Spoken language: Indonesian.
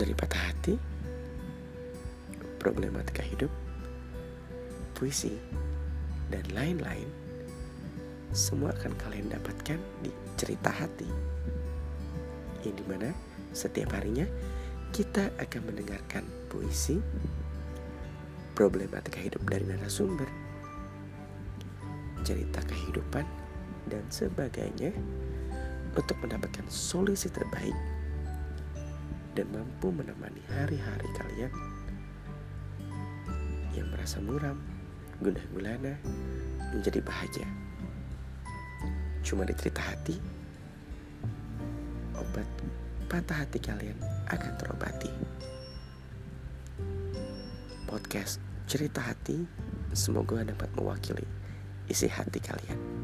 dari patah hati, problematika hidup, puisi, dan lain-lain, semua akan kalian dapatkan di cerita hati. Yang di mana setiap harinya kita akan mendengarkan puisi, problematika hidup dari narasumber, cerita kehidupan, dan sebagainya untuk mendapatkan solusi terbaik dan mampu menemani hari-hari kalian yang merasa muram, gundah gulana, menjadi bahagia. Cuma di cerita hati, obat patah hati kalian akan terobati. Podcast cerita hati semoga dapat mewakili isi hati kalian.